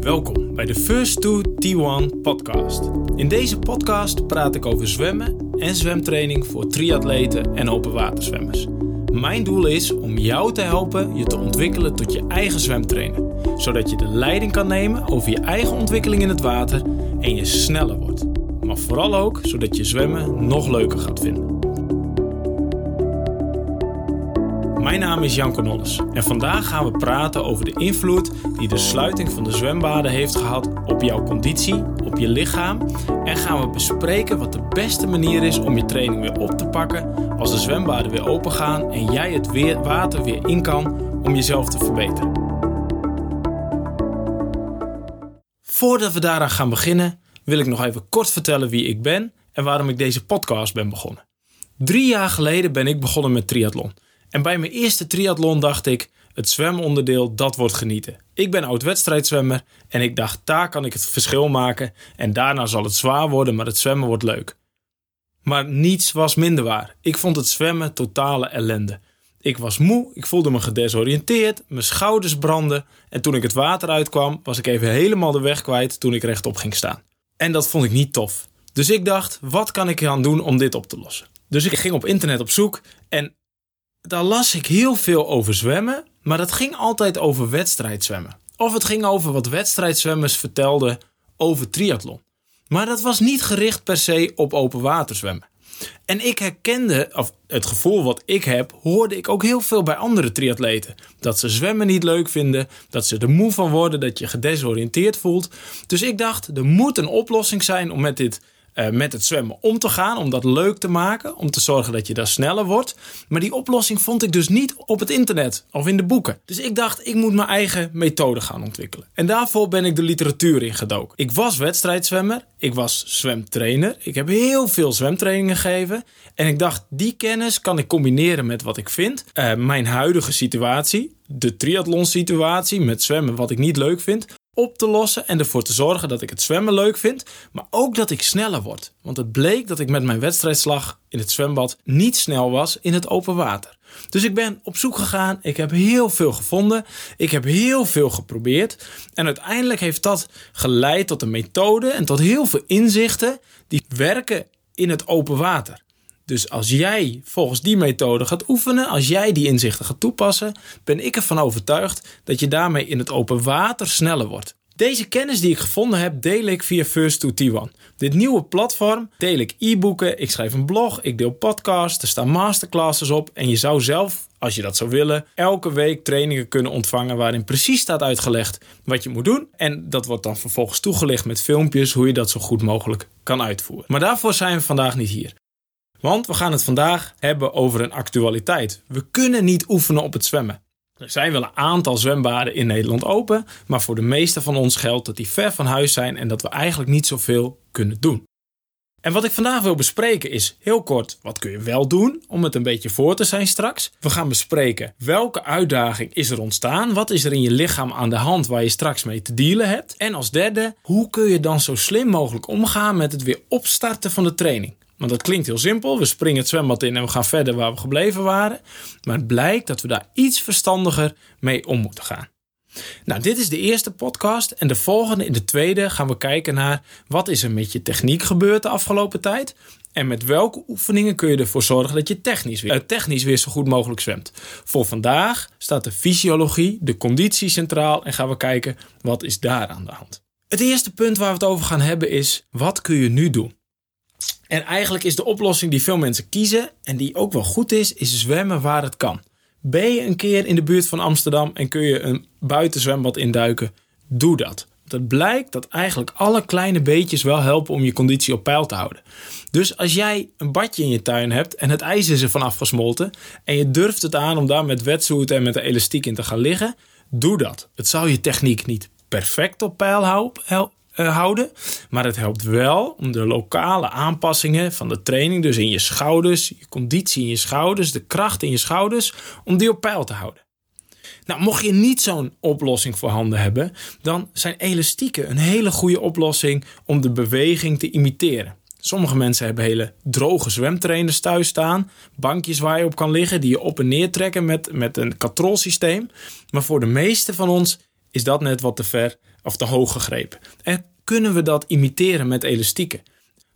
Welkom bij de First to T1 podcast. In deze podcast praat ik over zwemmen en zwemtraining voor triatleten en openwaterzwemmers. Mijn doel is om jou te helpen je te ontwikkelen tot je eigen zwemtrainer, zodat je de leiding kan nemen over je eigen ontwikkeling in het water en je sneller wordt. Maar vooral ook zodat je zwemmen nog leuker gaat vinden. Mijn naam is Jan Nolles en vandaag gaan we praten over de invloed die de sluiting van de zwembaden heeft gehad op jouw conditie, op je lichaam en gaan we bespreken wat de beste manier is om je training weer op te pakken als de zwembaden weer open gaan en jij het weer, water weer in kan om jezelf te verbeteren. Voordat we daaraan gaan beginnen, wil ik nog even kort vertellen wie ik ben en waarom ik deze podcast ben begonnen. Drie jaar geleden ben ik begonnen met triathlon. En bij mijn eerste triathlon dacht ik, het zwemonderdeel, dat wordt genieten. Ik ben oud-wedstrijdzwemmer en ik dacht, daar kan ik het verschil maken. En daarna zal het zwaar worden, maar het zwemmen wordt leuk. Maar niets was minder waar. Ik vond het zwemmen totale ellende. Ik was moe, ik voelde me gedesoriënteerd, mijn schouders brandden en toen ik het water uitkwam, was ik even helemaal de weg kwijt toen ik rechtop ging staan. En dat vond ik niet tof. Dus ik dacht, wat kan ik aan doen om dit op te lossen? Dus ik ging op internet op zoek en daar las ik heel veel over zwemmen, maar dat ging altijd over wedstrijdzwemmen. Of het ging over wat wedstrijdzwemmers vertelden over triathlon. Maar dat was niet gericht per se op open water zwemmen. En ik herkende, of het gevoel wat ik heb, hoorde ik ook heel veel bij andere triatleten. Dat ze zwemmen niet leuk vinden, dat ze er moe van worden, dat je gedesoriënteerd voelt. Dus ik dacht, er moet een oplossing zijn om met dit met het zwemmen om te gaan. Om dat leuk te maken. Om te zorgen dat je daar sneller wordt. Maar die oplossing vond ik dus niet op het internet of in de boeken. Dus ik dacht, ik moet mijn eigen methode gaan ontwikkelen. En daarvoor ben ik de literatuur ingedoken. Ik was wedstrijdzwemmer. Ik was zwemtrainer. Ik heb heel veel zwemtrainingen gegeven. En ik dacht, die kennis kan ik combineren met wat ik vind. Uh, mijn huidige situatie. De triathlon situatie met zwemmen wat ik niet leuk vind op te lossen en ervoor te zorgen dat ik het zwemmen leuk vind, maar ook dat ik sneller word. Want het bleek dat ik met mijn wedstrijdslag in het zwembad niet snel was in het open water. Dus ik ben op zoek gegaan, ik heb heel veel gevonden, ik heb heel veel geprobeerd en uiteindelijk heeft dat geleid tot een methode en tot heel veel inzichten die werken in het open water. Dus als jij volgens die methode gaat oefenen, als jij die inzichten gaat toepassen, ben ik ervan overtuigd dat je daarmee in het open water sneller wordt. Deze kennis die ik gevonden heb, deel ik via First to T1. Dit nieuwe platform deel ik e-boeken, ik schrijf een blog, ik deel podcasts, er staan masterclasses op en je zou zelf, als je dat zou willen, elke week trainingen kunnen ontvangen waarin precies staat uitgelegd wat je moet doen. En dat wordt dan vervolgens toegelicht met filmpjes hoe je dat zo goed mogelijk kan uitvoeren. Maar daarvoor zijn we vandaag niet hier. Want we gaan het vandaag hebben over een actualiteit. We kunnen niet oefenen op het zwemmen. Er zijn wel een aantal zwembaden in Nederland open, maar voor de meeste van ons geldt dat die ver van huis zijn en dat we eigenlijk niet zoveel kunnen doen. En wat ik vandaag wil bespreken is heel kort, wat kun je wel doen om het een beetje voor te zijn straks? We gaan bespreken welke uitdaging is er ontstaan? Wat is er in je lichaam aan de hand waar je straks mee te dealen hebt? En als derde, hoe kun je dan zo slim mogelijk omgaan met het weer opstarten van de training? Want dat klinkt heel simpel. We springen het zwembad in en we gaan verder waar we gebleven waren. Maar het blijkt dat we daar iets verstandiger mee om moeten gaan. Nou, dit is de eerste podcast. En de volgende, in de tweede, gaan we kijken naar wat is er met je techniek gebeurd de afgelopen tijd. En met welke oefeningen kun je ervoor zorgen dat je technisch weer, uh, technisch weer zo goed mogelijk zwemt. Voor vandaag staat de fysiologie, de conditie centraal. En gaan we kijken wat is daar aan de hand. Het eerste punt waar we het over gaan hebben is: wat kun je nu doen? En eigenlijk is de oplossing die veel mensen kiezen en die ook wel goed is, is zwemmen waar het kan. Ben je een keer in de buurt van Amsterdam en kun je een buitenzwembad induiken? Doe dat. Want het blijkt dat eigenlijk alle kleine beetjes wel helpen om je conditie op peil te houden. Dus als jij een badje in je tuin hebt en het ijs is er vanaf gesmolten en je durft het aan om daar met wetsuit en met de elastiek in te gaan liggen, doe dat. Het zal je techniek niet perfect op peil eh, houden. Maar het helpt wel om de lokale aanpassingen van de training, dus in je schouders, je conditie in je schouders, de kracht in je schouders, om die op peil te houden. Nou, mocht je niet zo'n oplossing voorhanden hebben, dan zijn elastieken een hele goede oplossing om de beweging te imiteren. Sommige mensen hebben hele droge zwemtrainers thuis staan. Bankjes waar je op kan liggen, die je op en neer trekken met, met een katrolsysteem. Maar voor de meeste van ons is dat net wat te ver of te hoog gegrepen. En kunnen we dat imiteren met elastieken?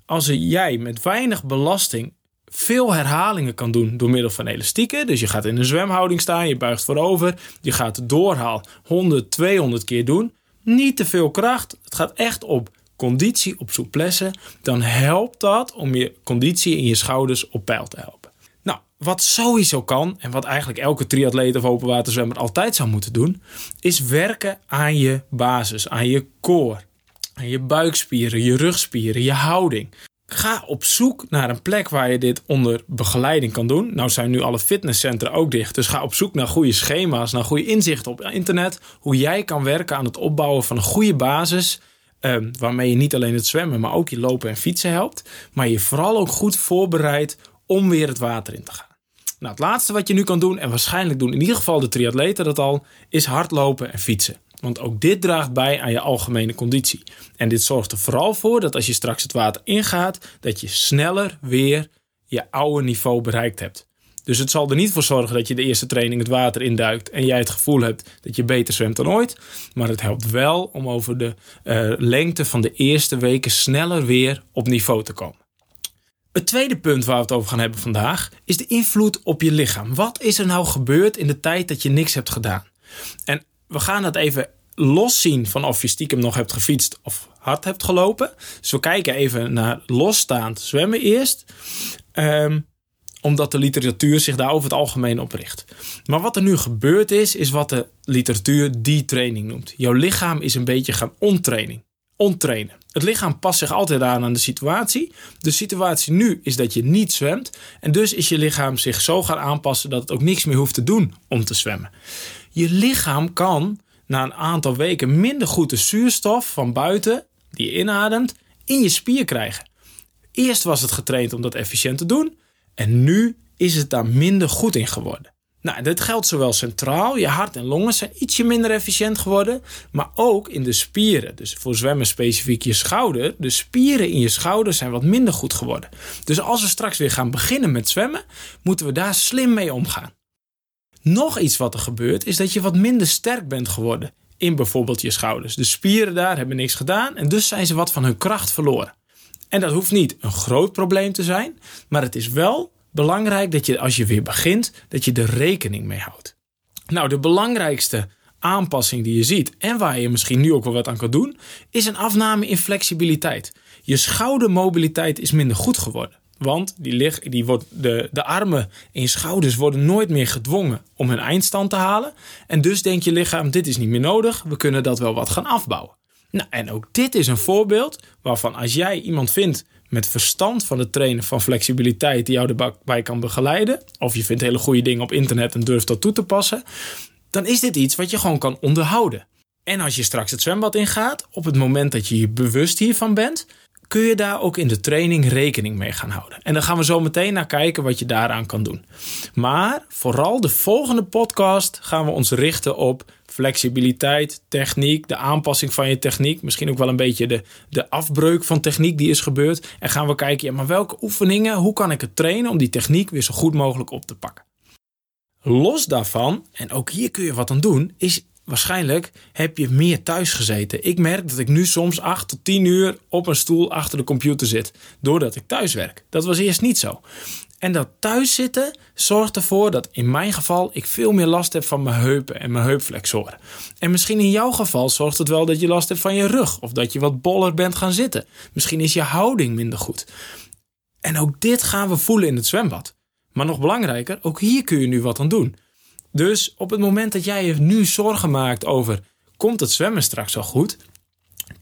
Als jij met weinig belasting veel herhalingen kan doen door middel van elastieken. Dus je gaat in een zwemhouding staan, je buigt voorover, je gaat doorhaal 100, 200 keer doen. Niet te veel kracht, het gaat echt op conditie, op souplesse. Dan helpt dat om je conditie in je schouders op peil te helpen. Nou, wat sowieso kan, en wat eigenlijk elke triatleet of openwaterzwemmer altijd zou moeten doen, is werken aan je basis, aan je core. Je buikspieren, je rugspieren, je houding. Ga op zoek naar een plek waar je dit onder begeleiding kan doen. Nou zijn nu alle fitnesscentra ook dicht. Dus ga op zoek naar goede schema's, naar goede inzichten op internet. Hoe jij kan werken aan het opbouwen van een goede basis. Um, waarmee je niet alleen het zwemmen, maar ook je lopen en fietsen helpt. Maar je vooral ook goed voorbereidt om weer het water in te gaan. Nou, het laatste wat je nu kan doen, en waarschijnlijk doen in ieder geval de triatleten dat al, is hardlopen en fietsen. Want ook dit draagt bij aan je algemene conditie. En dit zorgt er vooral voor dat als je straks het water ingaat, dat je sneller weer je oude niveau bereikt hebt. Dus het zal er niet voor zorgen dat je de eerste training het water induikt en jij het gevoel hebt dat je beter zwemt dan ooit. Maar het helpt wel om over de uh, lengte van de eerste weken sneller weer op niveau te komen. Het tweede punt waar we het over gaan hebben vandaag is de invloed op je lichaam. Wat is er nou gebeurd in de tijd dat je niks hebt gedaan? En we gaan dat even loszien van of je stiekem nog hebt gefietst of hard hebt gelopen. Dus we kijken even naar losstaand zwemmen eerst. Um, omdat de literatuur zich daar over het algemeen op richt. Maar wat er nu gebeurd is, is wat de literatuur detraining noemt. Jouw lichaam is een beetje gaan ontraining. Ontrainen. Het lichaam past zich altijd aan aan de situatie. De situatie nu is dat je niet zwemt. En dus is je lichaam zich zo gaan aanpassen dat het ook niks meer hoeft te doen om te zwemmen. Je lichaam kan na een aantal weken minder goed de zuurstof van buiten, die je inademt, in je spier krijgen. Eerst was het getraind om dat efficiënt te doen. En nu is het daar minder goed in geworden. Nou, dit geldt zowel centraal, je hart en longen zijn ietsje minder efficiënt geworden, maar ook in de spieren. Dus voor zwemmen specifiek je schouder, de spieren in je schouder zijn wat minder goed geworden. Dus als we straks weer gaan beginnen met zwemmen, moeten we daar slim mee omgaan. Nog iets wat er gebeurt is dat je wat minder sterk bent geworden in bijvoorbeeld je schouders. De spieren daar hebben niks gedaan en dus zijn ze wat van hun kracht verloren. En dat hoeft niet een groot probleem te zijn, maar het is wel belangrijk dat je als je weer begint, dat je er rekening mee houdt. Nou, de belangrijkste aanpassing die je ziet en waar je misschien nu ook wel wat aan kan doen, is een afname in flexibiliteit. Je schoudermobiliteit is minder goed geworden. Want die, lig, die wordt de, de armen en je schouders worden nooit meer gedwongen om hun eindstand te halen. En dus denkt je lichaam, dit is niet meer nodig, we kunnen dat wel wat gaan afbouwen. Nou, en ook dit is een voorbeeld waarvan als jij iemand vindt met verstand van het trainen van flexibiliteit die jou erbij kan begeleiden, of je vindt hele goede dingen op internet en durft dat toe te passen, dan is dit iets wat je gewoon kan onderhouden. En als je straks het zwembad ingaat, op het moment dat je je bewust hiervan bent, kun je daar ook in de training rekening mee gaan houden. En dan gaan we zo meteen naar kijken wat je daaraan kan doen. Maar vooral de volgende podcast gaan we ons richten op flexibiliteit, techniek, de aanpassing van je techniek. Misschien ook wel een beetje de, de afbreuk van techniek die is gebeurd. En gaan we kijken, ja, maar welke oefeningen, hoe kan ik het trainen om die techniek weer zo goed mogelijk op te pakken. Los daarvan, en ook hier kun je wat aan doen, is waarschijnlijk heb je meer thuis gezeten. Ik merk dat ik nu soms 8 tot 10 uur op een stoel achter de computer zit, doordat ik thuis werk. Dat was eerst niet zo. En dat thuiszitten zorgt ervoor dat in mijn geval ik veel meer last heb van mijn heupen en mijn heupflexoren. En misschien in jouw geval zorgt het wel dat je last hebt van je rug of dat je wat boller bent gaan zitten. Misschien is je houding minder goed. En ook dit gaan we voelen in het zwembad. Maar nog belangrijker, ook hier kun je nu wat aan doen. Dus op het moment dat jij je nu zorgen maakt over komt het zwemmen straks al goed,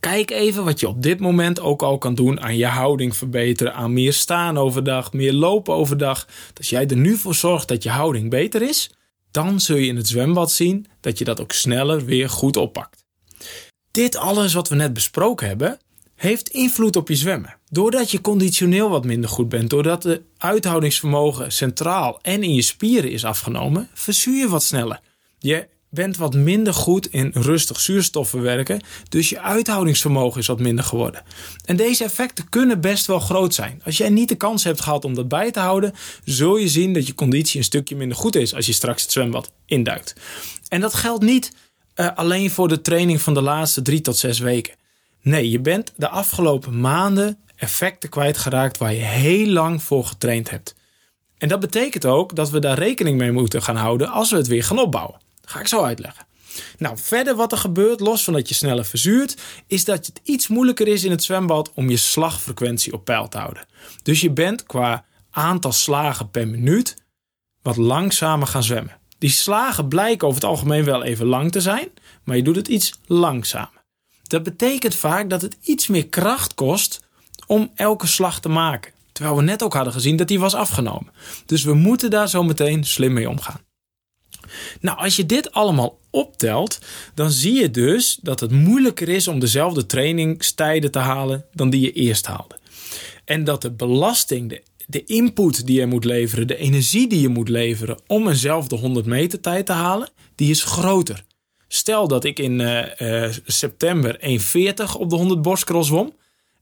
Kijk even wat je op dit moment ook al kan doen aan je houding verbeteren, aan meer staan overdag, meer lopen overdag. Als jij er nu voor zorgt dat je houding beter is, dan zul je in het zwembad zien dat je dat ook sneller weer goed oppakt. Dit alles wat we net besproken hebben, heeft invloed op je zwemmen. Doordat je conditioneel wat minder goed bent, doordat de uithoudingsvermogen centraal en in je spieren is afgenomen, verzuur je wat sneller. Je bent wat minder goed in rustig zuurstof verwerken, dus je uithoudingsvermogen is wat minder geworden. En deze effecten kunnen best wel groot zijn. Als jij niet de kans hebt gehad om dat bij te houden, zul je zien dat je conditie een stukje minder goed is als je straks het zwembad induikt. En dat geldt niet eh, alleen voor de training van de laatste drie tot zes weken. Nee, je bent de afgelopen maanden effecten kwijtgeraakt waar je heel lang voor getraind hebt. En dat betekent ook dat we daar rekening mee moeten gaan houden als we het weer gaan opbouwen. Ga ik zo uitleggen. Nou, verder wat er gebeurt, los van dat je sneller verzuurt, is dat het iets moeilijker is in het zwembad om je slagfrequentie op peil te houden. Dus je bent qua aantal slagen per minuut wat langzamer gaan zwemmen. Die slagen blijken over het algemeen wel even lang te zijn, maar je doet het iets langzamer. Dat betekent vaak dat het iets meer kracht kost om elke slag te maken. Terwijl we net ook hadden gezien dat die was afgenomen. Dus we moeten daar zo meteen slim mee omgaan. Nou, als je dit allemaal optelt, dan zie je dus dat het moeilijker is om dezelfde trainingstijden te halen dan die je eerst haalde. En dat de belasting, de, de input die je moet leveren, de energie die je moet leveren om eenzelfde 100 meter tijd te halen, die is groter. Stel dat ik in uh, uh, september 1,40 op de 100 borstcross zwom.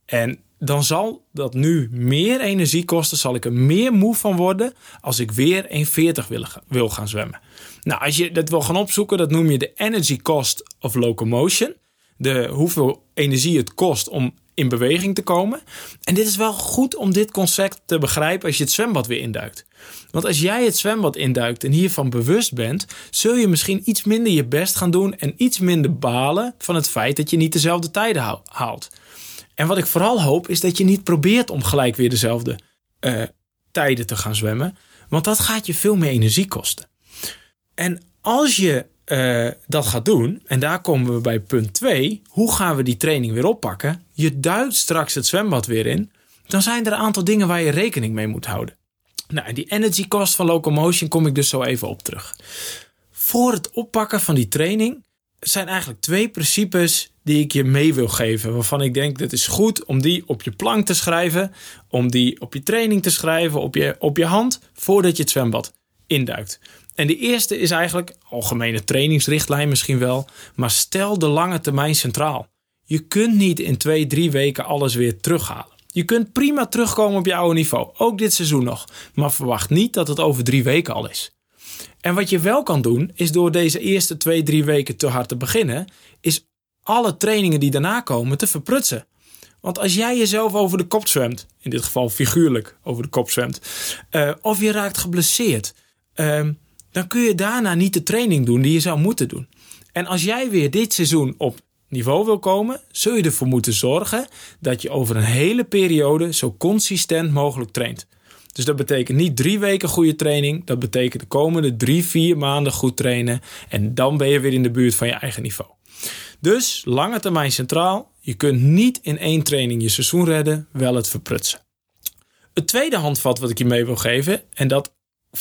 En dan zal dat nu meer energie kosten. Zal ik er meer moe van worden als ik weer 1,40 wil, wil gaan zwemmen. Nou, als je dat wil gaan opzoeken, dat noem je de energy cost of locomotion. De hoeveel energie het kost om in beweging te komen. En dit is wel goed om dit concept te begrijpen als je het zwembad weer induikt. Want als jij het zwembad induikt en hiervan bewust bent, zul je misschien iets minder je best gaan doen en iets minder balen van het feit dat je niet dezelfde tijden haalt. En wat ik vooral hoop is dat je niet probeert om gelijk weer dezelfde uh, tijden te gaan zwemmen, want dat gaat je veel meer energie kosten. En als je uh, dat gaat doen, en daar komen we bij punt 2, hoe gaan we die training weer oppakken? Je duikt straks het zwembad weer in, dan zijn er een aantal dingen waar je rekening mee moet houden. Nou, die energy cost van locomotion kom ik dus zo even op terug. Voor het oppakken van die training zijn eigenlijk twee principes die ik je mee wil geven. Waarvan ik denk dat is goed om die op je plank te schrijven. Om die op je training te schrijven, op je, op je hand, voordat je het zwembad induikt. En de eerste is eigenlijk algemene trainingsrichtlijn misschien wel, maar stel de lange termijn centraal. Je kunt niet in twee, drie weken alles weer terughalen. Je kunt prima terugkomen op je oude niveau, ook dit seizoen nog, maar verwacht niet dat het over drie weken al is. En wat je wel kan doen, is door deze eerste twee, drie weken te hard te beginnen, is alle trainingen die daarna komen te verprutsen. Want als jij jezelf over de kop zwemt, in dit geval figuurlijk over de kop zwemt, uh, of je raakt geblesseerd, uh, dan kun je daarna niet de training doen die je zou moeten doen. En als jij weer dit seizoen op niveau wil komen, zul je ervoor moeten zorgen dat je over een hele periode zo consistent mogelijk traint. Dus dat betekent niet drie weken goede training. Dat betekent de komende drie, vier maanden goed trainen. En dan ben je weer in de buurt van je eigen niveau. Dus lange termijn centraal. Je kunt niet in één training je seizoen redden, wel het verprutsen. Het tweede handvat wat ik je mee wil geven, en dat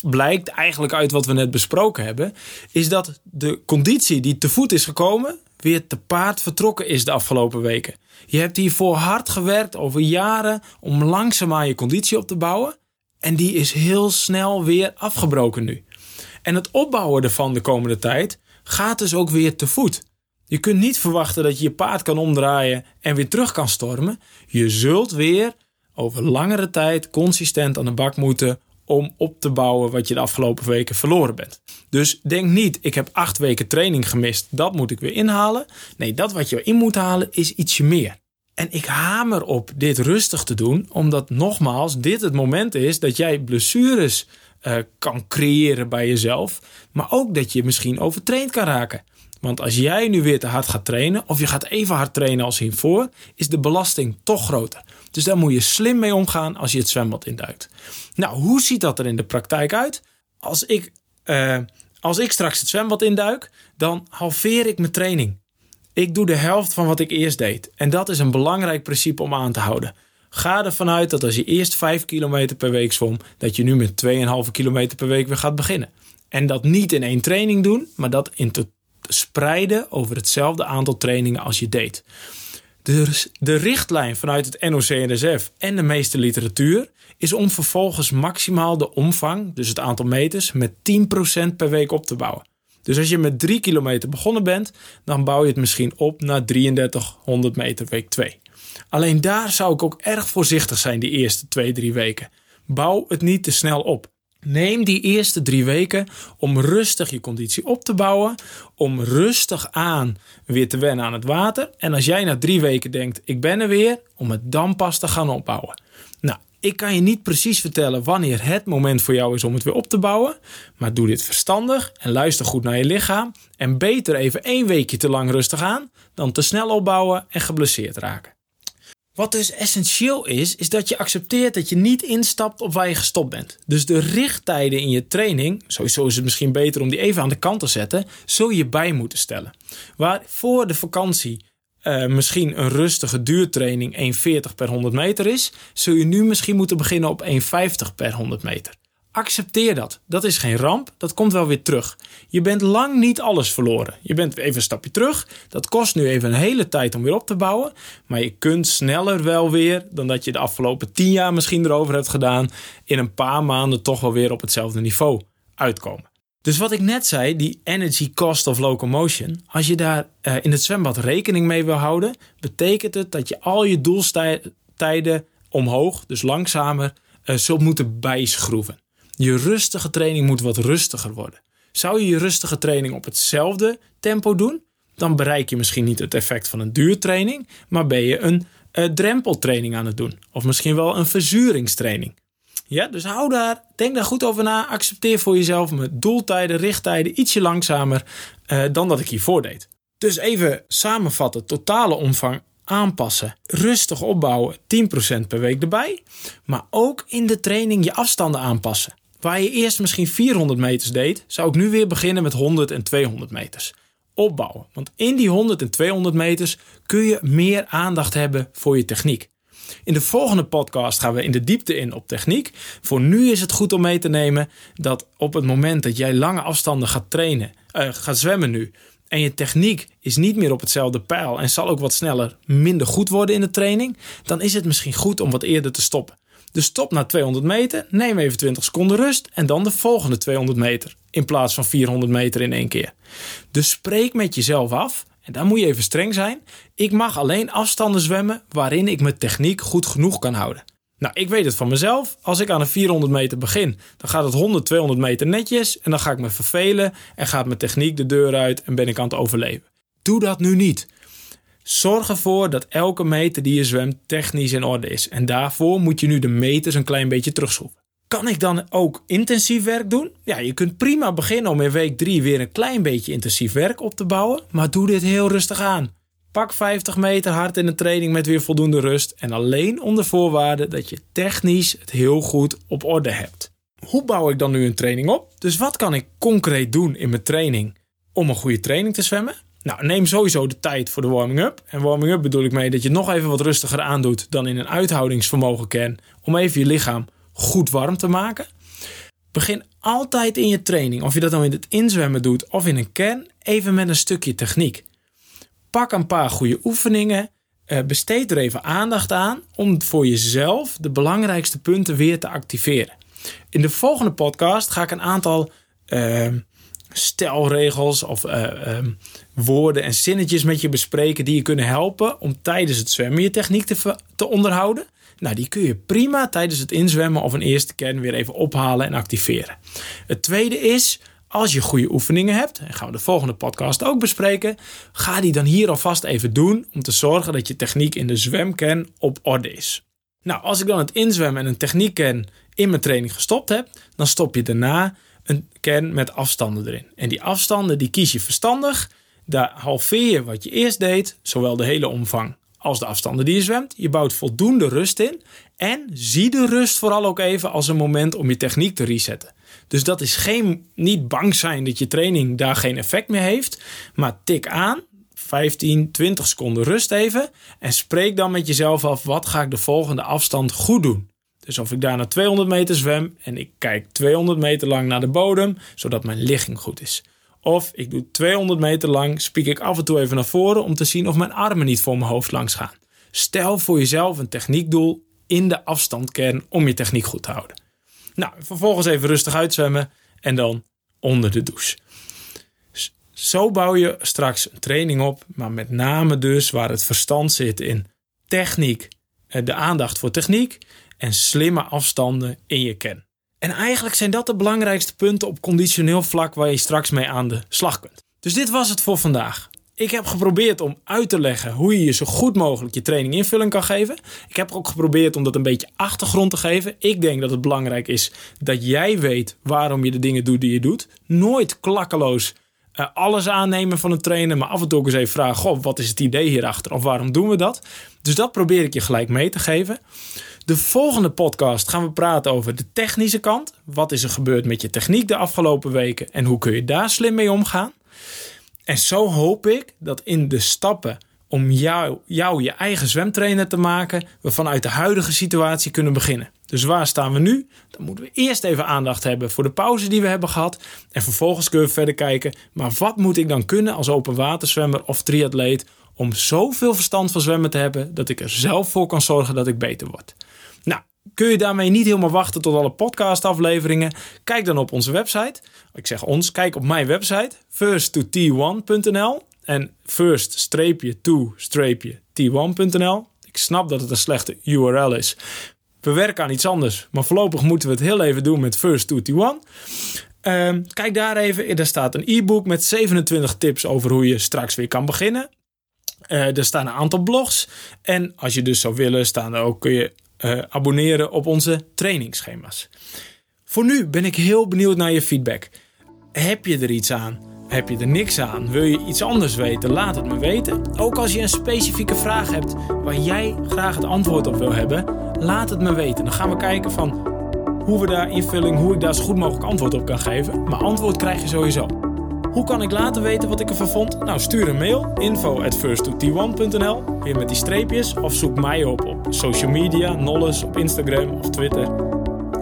blijkt eigenlijk uit wat we net besproken hebben, is dat de conditie die te voet is gekomen, weer te paard vertrokken is de afgelopen weken. Je hebt hiervoor hard gewerkt over jaren om langzaamaan je conditie op te bouwen. En die is heel snel weer afgebroken nu. En het opbouwen ervan de komende tijd gaat dus ook weer te voet. Je kunt niet verwachten dat je je paard kan omdraaien en weer terug kan stormen. Je zult weer over langere tijd consistent aan de bak moeten om op te bouwen wat je de afgelopen weken verloren bent. Dus denk niet, ik heb acht weken training gemist, dat moet ik weer inhalen. Nee, dat wat je in moet halen is ietsje meer. En ik hamer op dit rustig te doen, omdat nogmaals, dit het moment is dat jij blessures uh, kan creëren bij jezelf, maar ook dat je misschien overtraind kan raken. Want als jij nu weer te hard gaat trainen, of je gaat even hard trainen als hiervoor, is de belasting toch groter. Dus daar moet je slim mee omgaan als je het zwembad induikt. Nou, hoe ziet dat er in de praktijk uit? Als ik, uh, als ik straks het zwembad induik, dan halveer ik mijn training. Ik doe de helft van wat ik eerst deed. En dat is een belangrijk principe om aan te houden. Ga ervan uit dat als je eerst 5 kilometer per week zwom, dat je nu met 2,5 kilometer per week weer gaat beginnen. En dat niet in één training doen, maar dat in te spreiden over hetzelfde aantal trainingen als je deed. De, de richtlijn vanuit het NOC-NSF en de meeste literatuur is om vervolgens maximaal de omvang, dus het aantal meters, met 10% per week op te bouwen. Dus als je met 3 kilometer begonnen bent, dan bouw je het misschien op naar 3300 meter week 2. Alleen daar zou ik ook erg voorzichtig zijn die eerste 2, 3 weken. Bouw het niet te snel op. Neem die eerste drie weken om rustig je conditie op te bouwen. Om rustig aan weer te wennen aan het water. En als jij na drie weken denkt, ik ben er weer, om het dan pas te gaan opbouwen. Nou, ik kan je niet precies vertellen wanneer het moment voor jou is om het weer op te bouwen. Maar doe dit verstandig en luister goed naar je lichaam. En beter even één weekje te lang rustig aan dan te snel opbouwen en geblesseerd raken. Wat dus essentieel is, is dat je accepteert dat je niet instapt op waar je gestopt bent. Dus de richttijden in je training, sowieso is het misschien beter om die even aan de kant te zetten, zul je bij moeten stellen. Waar voor de vakantie uh, misschien een rustige duurtraining 1,40 per 100 meter is, zul je nu misschien moeten beginnen op 1,50 per 100 meter. Accepteer dat. Dat is geen ramp, dat komt wel weer terug. Je bent lang niet alles verloren. Je bent even een stapje terug. Dat kost nu even een hele tijd om weer op te bouwen. Maar je kunt sneller wel weer dan dat je de afgelopen 10 jaar misschien erover hebt gedaan. In een paar maanden toch wel weer op hetzelfde niveau uitkomen. Dus wat ik net zei, die energy cost of locomotion, als je daar uh, in het zwembad rekening mee wil houden, betekent het dat je al je doeltijden omhoog, dus langzamer, uh, zult moeten bijschroeven. Je rustige training moet wat rustiger worden. Zou je je rustige training op hetzelfde tempo doen, dan bereik je misschien niet het effect van een duurtraining, maar ben je een uh, drempeltraining aan het doen. Of misschien wel een verzuringstraining. Ja, dus hou daar, denk daar goed over na. Accepteer voor jezelf met doeltijden, richttijden ietsje langzamer uh, dan dat ik hiervoor deed. Dus even samenvatten, totale omvang aanpassen. Rustig opbouwen, 10% per week erbij. Maar ook in de training je afstanden aanpassen. Waar je eerst misschien 400 meters deed, zou ik nu weer beginnen met 100 en 200 meters. Opbouwen. Want in die 100 en 200 meters kun je meer aandacht hebben voor je techniek. In de volgende podcast gaan we in de diepte in op techniek. Voor nu is het goed om mee te nemen dat op het moment dat jij lange afstanden gaat trainen, uh, gaat zwemmen nu, en je techniek is niet meer op hetzelfde pijl en zal ook wat sneller minder goed worden in de training, dan is het misschien goed om wat eerder te stoppen. Dus stop na 200 meter, neem even 20 seconden rust en dan de volgende 200 meter in plaats van 400 meter in één keer. Dus spreek met jezelf af en dan moet je even streng zijn. Ik mag alleen afstanden zwemmen waarin ik mijn techniek goed genoeg kan houden. Nou, ik weet het van mezelf. Als ik aan een 400 meter begin, dan gaat het 100, 200 meter netjes. En dan ga ik me vervelen en gaat mijn techniek de deur uit en ben ik aan het overleven. Doe dat nu niet. Zorg ervoor dat elke meter die je zwemt technisch in orde is. En daarvoor moet je nu de meters een klein beetje terugschroeven. Kan ik dan ook intensief werk doen? Ja, je kunt prima beginnen om in week 3 weer een klein beetje intensief werk op te bouwen. Maar doe dit heel rustig aan. Pak 50 meter hard in de training met weer voldoende rust. En alleen onder voorwaarde dat je technisch het heel goed op orde hebt. Hoe bouw ik dan nu een training op? Dus wat kan ik concreet doen in mijn training om een goede training te zwemmen? Nou, neem sowieso de tijd voor de warming-up. En warming-up bedoel ik mee dat je nog even wat rustiger aandoet dan in een uithoudingsvermogen kern. Om even je lichaam goed warm te maken. Begin altijd in je training, of je dat nou in het inzwemmen doet of in een kern, even met een stukje techniek. Pak een paar goede oefeningen. Eh, besteed er even aandacht aan om voor jezelf de belangrijkste punten weer te activeren. In de volgende podcast ga ik een aantal uh, stelregels of uh, woorden en zinnetjes met je bespreken die je kunnen helpen om tijdens het zwemmen je techniek te, te onderhouden. Nou, die kun je prima tijdens het inzwemmen of een eerste kern weer even ophalen en activeren. Het tweede is, als je goede oefeningen hebt, en gaan we de volgende podcast ook bespreken, ga die dan hier alvast even doen om te zorgen dat je techniek in de zwemkern op orde is. Nou, als ik dan het inzwemmen en een techniekkern in mijn training gestopt heb, dan stop je daarna een kern met afstanden erin. En die afstanden die kies je verstandig. Daar halveer je wat je eerst deed, zowel de hele omvang als de afstanden die je zwemt. Je bouwt voldoende rust in. En zie de rust vooral ook even als een moment om je techniek te resetten. Dus dat is geen, niet bang zijn dat je training daar geen effect meer heeft. Maar tik aan, 15, 20 seconden rust even. En spreek dan met jezelf af, wat ga ik de volgende afstand goed doen? Dus of ik daar naar 200 meter zwem en ik kijk 200 meter lang naar de bodem, zodat mijn ligging goed is. Of ik doe 200 meter lang, spiek ik af en toe even naar voren om te zien of mijn armen niet voor mijn hoofd langs gaan. Stel voor jezelf een techniekdoel in de afstandkern om je techniek goed te houden. Nou, vervolgens even rustig uitzwemmen en dan onder de douche. Zo bouw je straks een training op, maar met name dus waar het verstand zit in techniek, eh, de aandacht voor techniek en slimme afstanden in je kern. En eigenlijk zijn dat de belangrijkste punten op conditioneel vlak waar je straks mee aan de slag kunt. Dus dit was het voor vandaag. Ik heb geprobeerd om uit te leggen hoe je je zo goed mogelijk je training invulling kan geven. Ik heb ook geprobeerd om dat een beetje achtergrond te geven. Ik denk dat het belangrijk is dat jij weet waarom je de dingen doet die je doet. Nooit klakkeloos uh, alles aannemen van een trainer, maar af en toe ook eens even vragen: Goh, wat is het idee hierachter of waarom doen we dat? Dus dat probeer ik je gelijk mee te geven. De volgende podcast gaan we praten over de technische kant. Wat is er gebeurd met je techniek de afgelopen weken en hoe kun je daar slim mee omgaan? En zo hoop ik dat in de stappen om jou, jou je eigen zwemtrainer te maken, we vanuit de huidige situatie kunnen beginnen. Dus waar staan we nu? Dan moeten we eerst even aandacht hebben voor de pauze die we hebben gehad. En vervolgens kunnen we verder kijken, maar wat moet ik dan kunnen als open waterzwemmer of triatleet om zoveel verstand van zwemmen te hebben dat ik er zelf voor kan zorgen dat ik beter word? Nou, kun je daarmee niet helemaal wachten tot alle podcastafleveringen? Kijk dan op onze website. Ik zeg ons, kijk op mijn website first2t1.nl en first-to-t1.nl. Ik snap dat het een slechte URL is. We werken aan iets anders, maar voorlopig moeten we het heel even doen met First 2 T1. Ehm, kijk daar even, er staat een e-book met 27 tips over hoe je straks weer kan beginnen. Uh, er staan een aantal blogs. En als je dus zou willen, staan er ook, kun je uh, abonneren op onze trainingsschema's. Voor nu ben ik heel benieuwd naar je feedback. Heb je er iets aan? Heb je er niks aan? Wil je iets anders weten? Laat het me weten. Ook als je een specifieke vraag hebt waar jij graag het antwoord op wil hebben, laat het me weten. Dan gaan we kijken van hoe we daar invulling, hoe ik daar zo goed mogelijk antwoord op kan geven. Maar antwoord krijg je sowieso. Hoe kan ik laten weten wat ik ervan vond? Nou, stuur een mail info at first2t1.nl weer met die streepjes of zoek mij op op social media, Nolles, op Instagram of Twitter.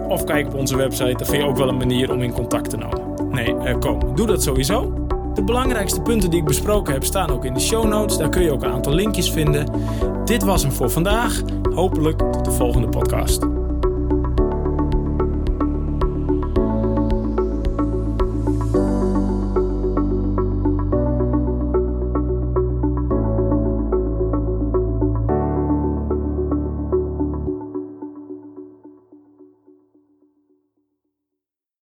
Of kijk op onze website, daar vind je ook wel een manier om in contact te nemen. Nee, uh, kom, doe dat sowieso. De belangrijkste punten die ik besproken heb staan ook in de show notes. Daar kun je ook een aantal linkjes vinden. Dit was hem voor vandaag. Hopelijk tot de volgende podcast.